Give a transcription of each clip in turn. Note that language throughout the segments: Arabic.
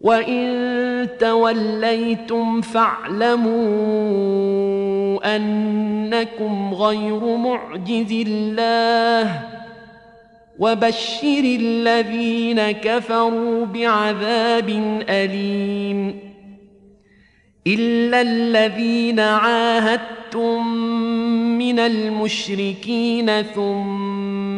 وإن توليتم فاعلموا أنكم غير معجز الله وبشر الذين كفروا بعذاب أليم إلا الذين عاهدتم من المشركين ثم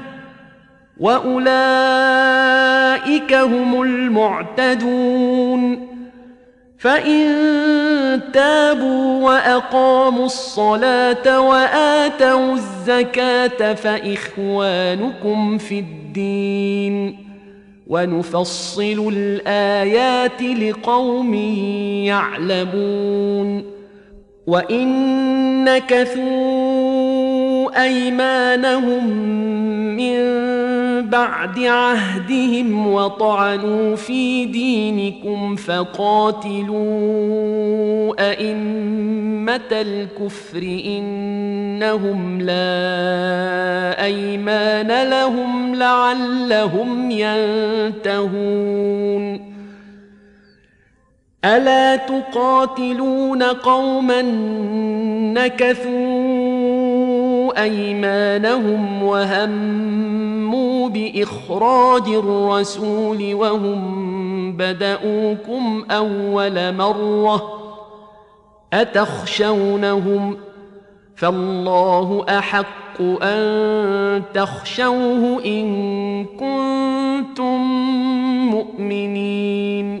واولئك هم المعتدون فان تابوا واقاموا الصلاه واتوا الزكاه فاخوانكم في الدين ونفصل الايات لقوم يعلمون وان نكثوا ايمانهم من بعد عهدهم وطعنوا في دينكم فقاتلوا أئمة الكفر إنهم لا أيمان لهم لعلهم ينتهون. ألا تقاتلون قوما نكثوا أيمانهم وهموا بإخراج الرسول وهم بدأوكم أول مرة أتخشونهم فالله أحق أن تخشوه إن كنتم مؤمنين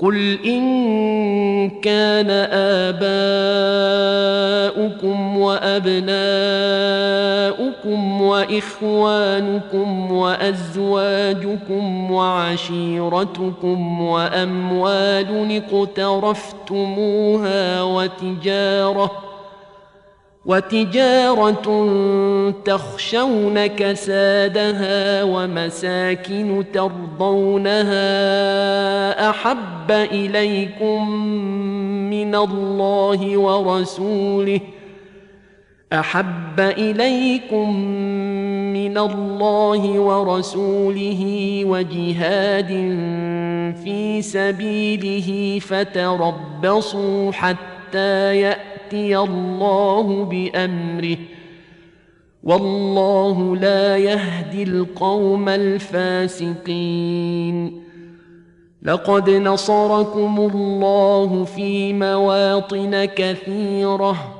قل ان كان اباؤكم وابناؤكم واخوانكم وازواجكم وعشيرتكم واموال اقترفتموها وتجاره وتجارة تخشون كسادها ومساكن ترضونها أحب إليكم من الله ورسوله أحب إليكم من الله ورسوله وجهاد في سبيله فتربصوا حتى يأتي الله بأمره والله لا يهدي القوم الفاسقين. لقد نصركم الله في مواطن كثيرة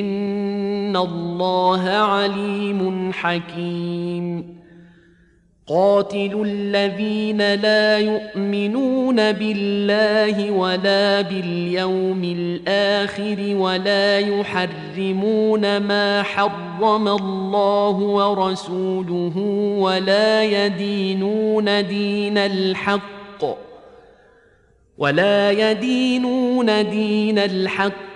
ان الله عليم حكيم. قاتلوا الذين لا يؤمنون بالله ولا باليوم الآخر ولا يحرمون ما حرم الله ورسوله ولا يدينون دين الحق ولا يدينون دين الحق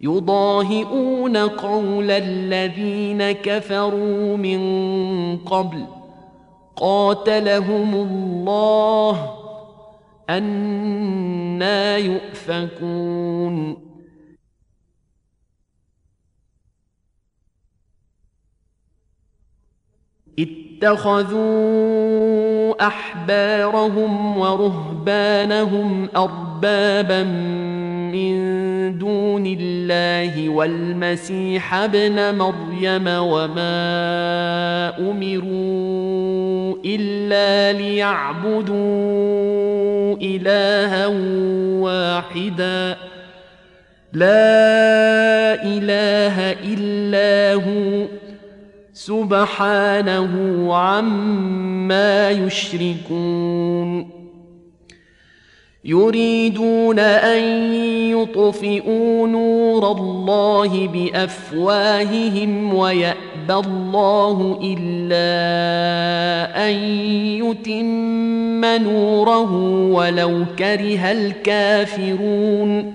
يضاهئون قول الذين كفروا من قبل. قاتلهم الله أنا يؤفكون. اتخذوا أحبارهم ورهبانهم أربابا من دون الله والمسيح ابن مريم وما أمروا إلا ليعبدوا إلها واحدا. لا إله إلا هو. سبحانه عما يشركون. يريدون أن يطفئوا نور الله بأفواههم ويأبى الله إلا أن يتم نوره ولو كره الكافرون.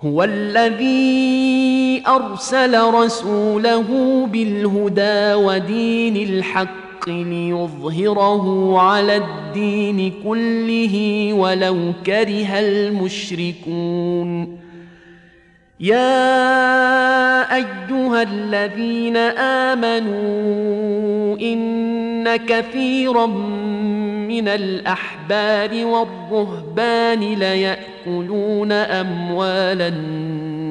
هو الذي أرسل رسوله بالهدى ودين الحق الحق ليظهره على الدين كله ولو كره المشركون. يا أيها الذين آمنوا إن كثيرا من الأحبار والرهبان ليأكلون أموال الناس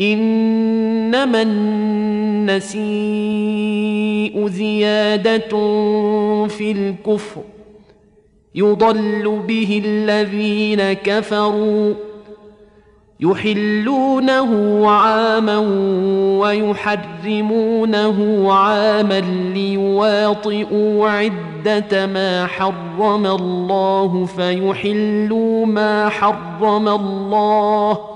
إنما النسيء زيادة في الكفر. يضل به الذين كفروا. يحلونه عاما ويحرمونه عاما ليواطئوا عدة ما حرم الله فيحلوا ما حرم الله.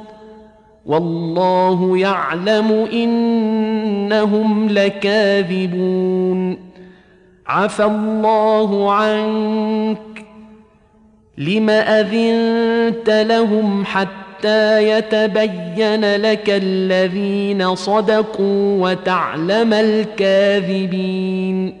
والله يعلم إنهم لكاذبون. عفى الله عنك. لم أذنت لهم حتى يتبين لك الذين صدقوا وتعلم الكاذبين.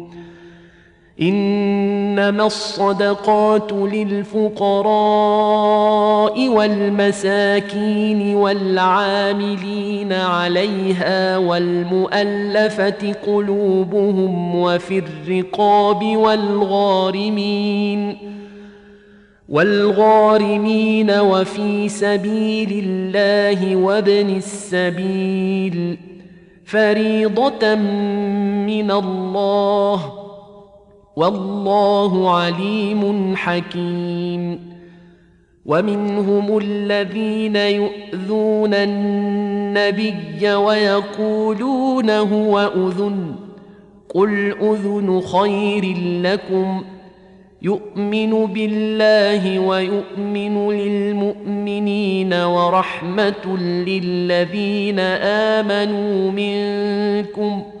إنما الصدقات للفقراء والمساكين والعاملين عليها والمؤلفة قلوبهم وفي الرقاب والغارمين والغارمين وفي سبيل الله وابن السبيل فريضة من الله والله عليم حكيم. ومنهم الذين يؤذون النبي ويقولون هو أذن. قل أذن خير لكم. يؤمن بالله ويؤمن للمؤمنين ورحمة للذين آمنوا منكم ۖ.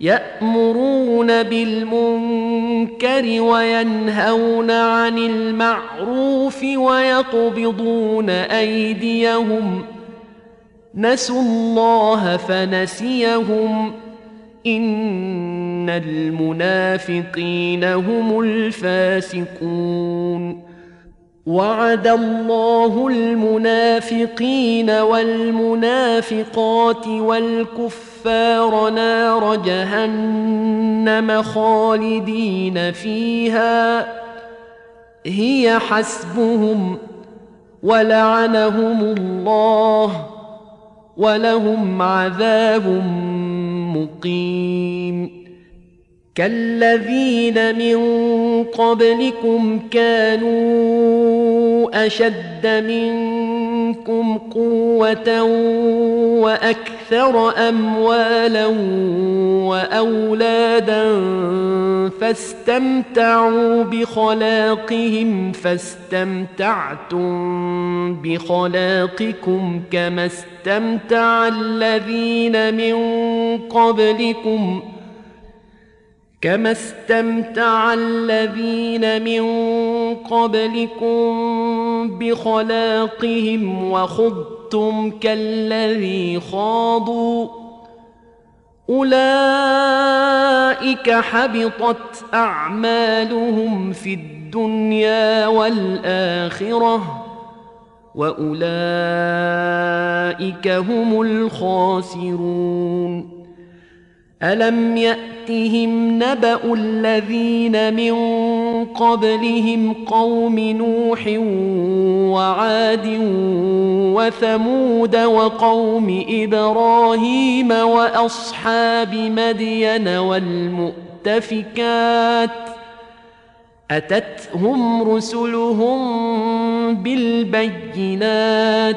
يأمرون بالمنكر وينهون عن المعروف ويقبضون أيديهم. نسوا الله فنسيهم. إن المنافقين هم الفاسقون. وعد الله المنافقين والمنافقات والكفار نار جهنم خالدين فيها هي حسبهم ولعنهم الله ولهم عذاب مقيم كالذين من قبلكم كانوا اشد منكم منكم قوة وأكثر أموالا وأولادا فاستمتعوا بخلاقهم فاستمتعتم بخلاقكم كما استمتع الذين من قبلكم ۖ. كما استمتع الذين من قبلكم بخلاقهم وخضتم كالذي خاضوا. أولئك حبطت أعمالهم في الدنيا والآخرة وأولئك هم الخاسرون. ألم يأتهم نبأ الذين من قبلهم قوم نوح وعاد وثمود وقوم إبراهيم وأصحاب مدين والمؤتفكات أتتهم رسلهم بالبينات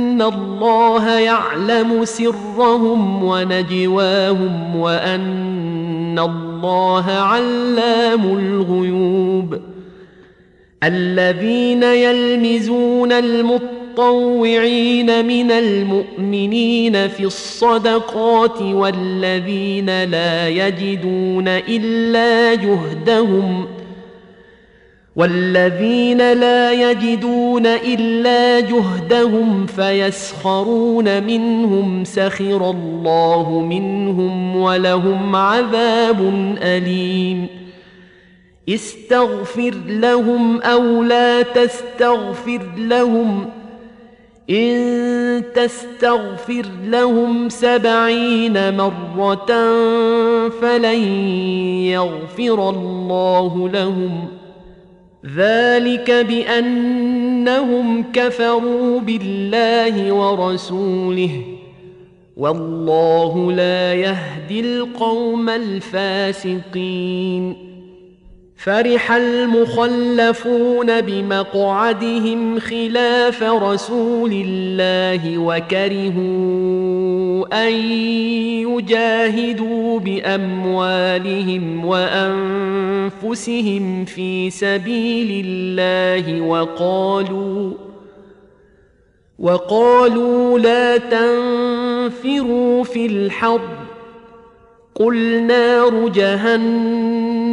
أن الله يعلم سرهم ونجواهم وأن الله علام الغيوب. الذين يلمزون المطوعين من المؤمنين في الصدقات والذين لا يجدون إلا جهدهم والذين لا يجدون إلا جهدهم فيسخرون منهم سخر الله منهم ولهم عذاب أليم. استغفر لهم أو لا تستغفر لهم. إن تستغفر لهم سبعين مرة فلن يغفر الله لهم. ذلك بأنهم كفروا بالله ورسوله والله لا يهدي القوم الفاسقين. فرح المخلفون بمقعدهم خلاف رسول الله وكرهوا أن يجاهدوا بأموالهم وأنفسهم في سبيل الله وقالوا وقالوا لا تنفروا في الحرب قل نار جهنم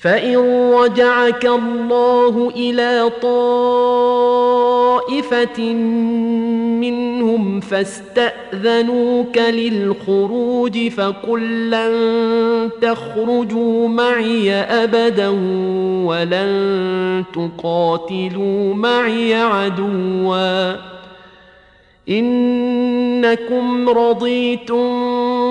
فان رجعك الله إلى طائفه منهم فاستاذنوك للخروج فقل لن تخرجوا معي ابدا ولن تقاتلوا معي عدوا انكم رضيتم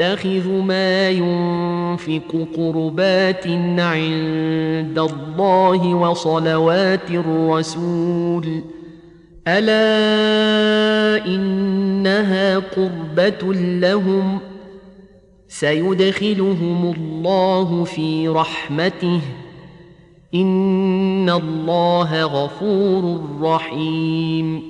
يتخذ ما ينفق قربات عند الله وصلوات الرسول. ألا إنها قربة لهم؟ سيدخلهم الله في رحمته. إن الله غفور رحيم.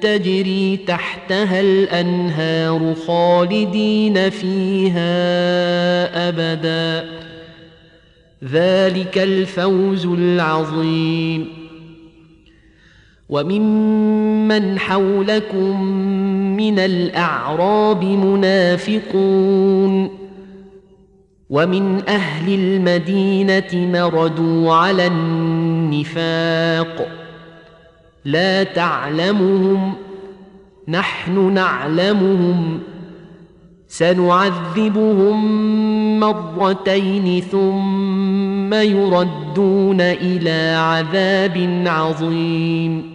تجري تحتها الأنهار خالدين فيها أبدا. ذلك الفوز العظيم. وممن حولكم من الأعراب منافقون. ومن أهل المدينة مردوا على النفاق. لا تعلمهم نحن نعلمهم سنعذبهم مرتين ثم يردون إلى عذاب عظيم.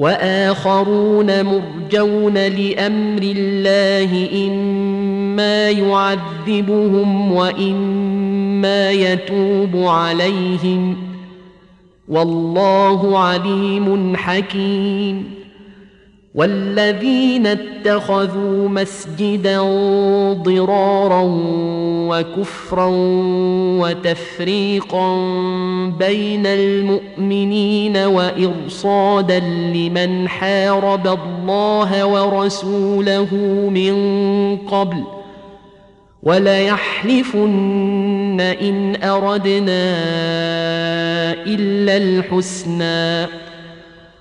وآخرون مرجون لأمر الله إما يعذبهم وإما يتوب عليهم والله عليم حكيم والذين اتخذوا مسجدا ضرارا وكفرا وتفريقا بين المؤمنين وإرصادا لمن حارب الله ورسوله من قبل وليحلفن إن أردنا إلا الحسنى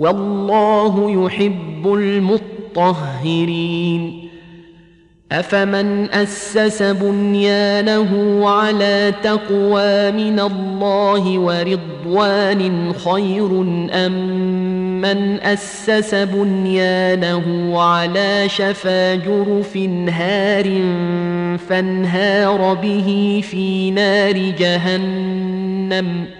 والله يحب المطهرين. أفمن أسس بنيانه على تقوى من الله ورضوان خير أم من أسس بنيانه على شفا جرف هار فانهار به في نار جهنم؟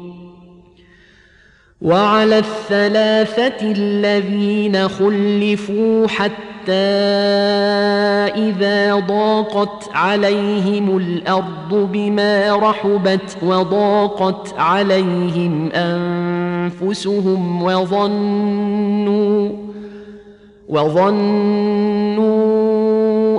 وعلى الثلاثة الذين خلفوا حتى إذا ضاقت عليهم الأرض بما رحبت وضاقت عليهم أنفسهم وظنوا وظنوا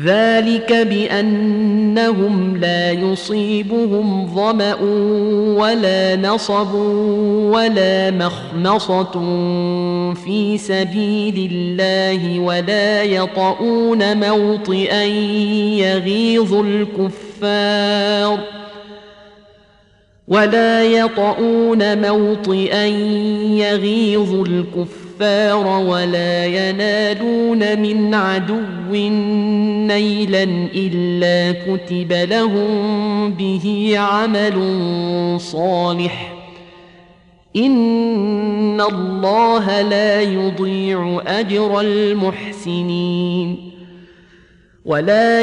ذلك بأنهم لا يصيبهم ظمأ ولا نصب ولا مخمصة في سبيل الله ولا يطؤون موطئا يغيظ الكفار ولا يطؤون موطئا يغيظ الكفار الكفار ولا ينالون من عدو نيلا إلا كتب لهم به عمل صالح. إن الله لا يضيع أجر المحسنين. ولا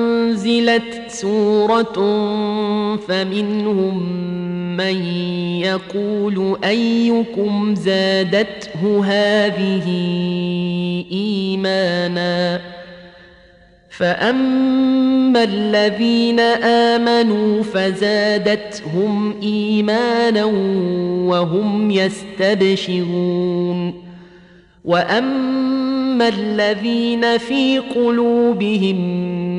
أنزلت سورة فمنهم من يقول أيكم زادته هذه إيمانا فأما الذين آمنوا فزادتهم إيمانا وهم يستبشرون وأما الذين في قلوبهم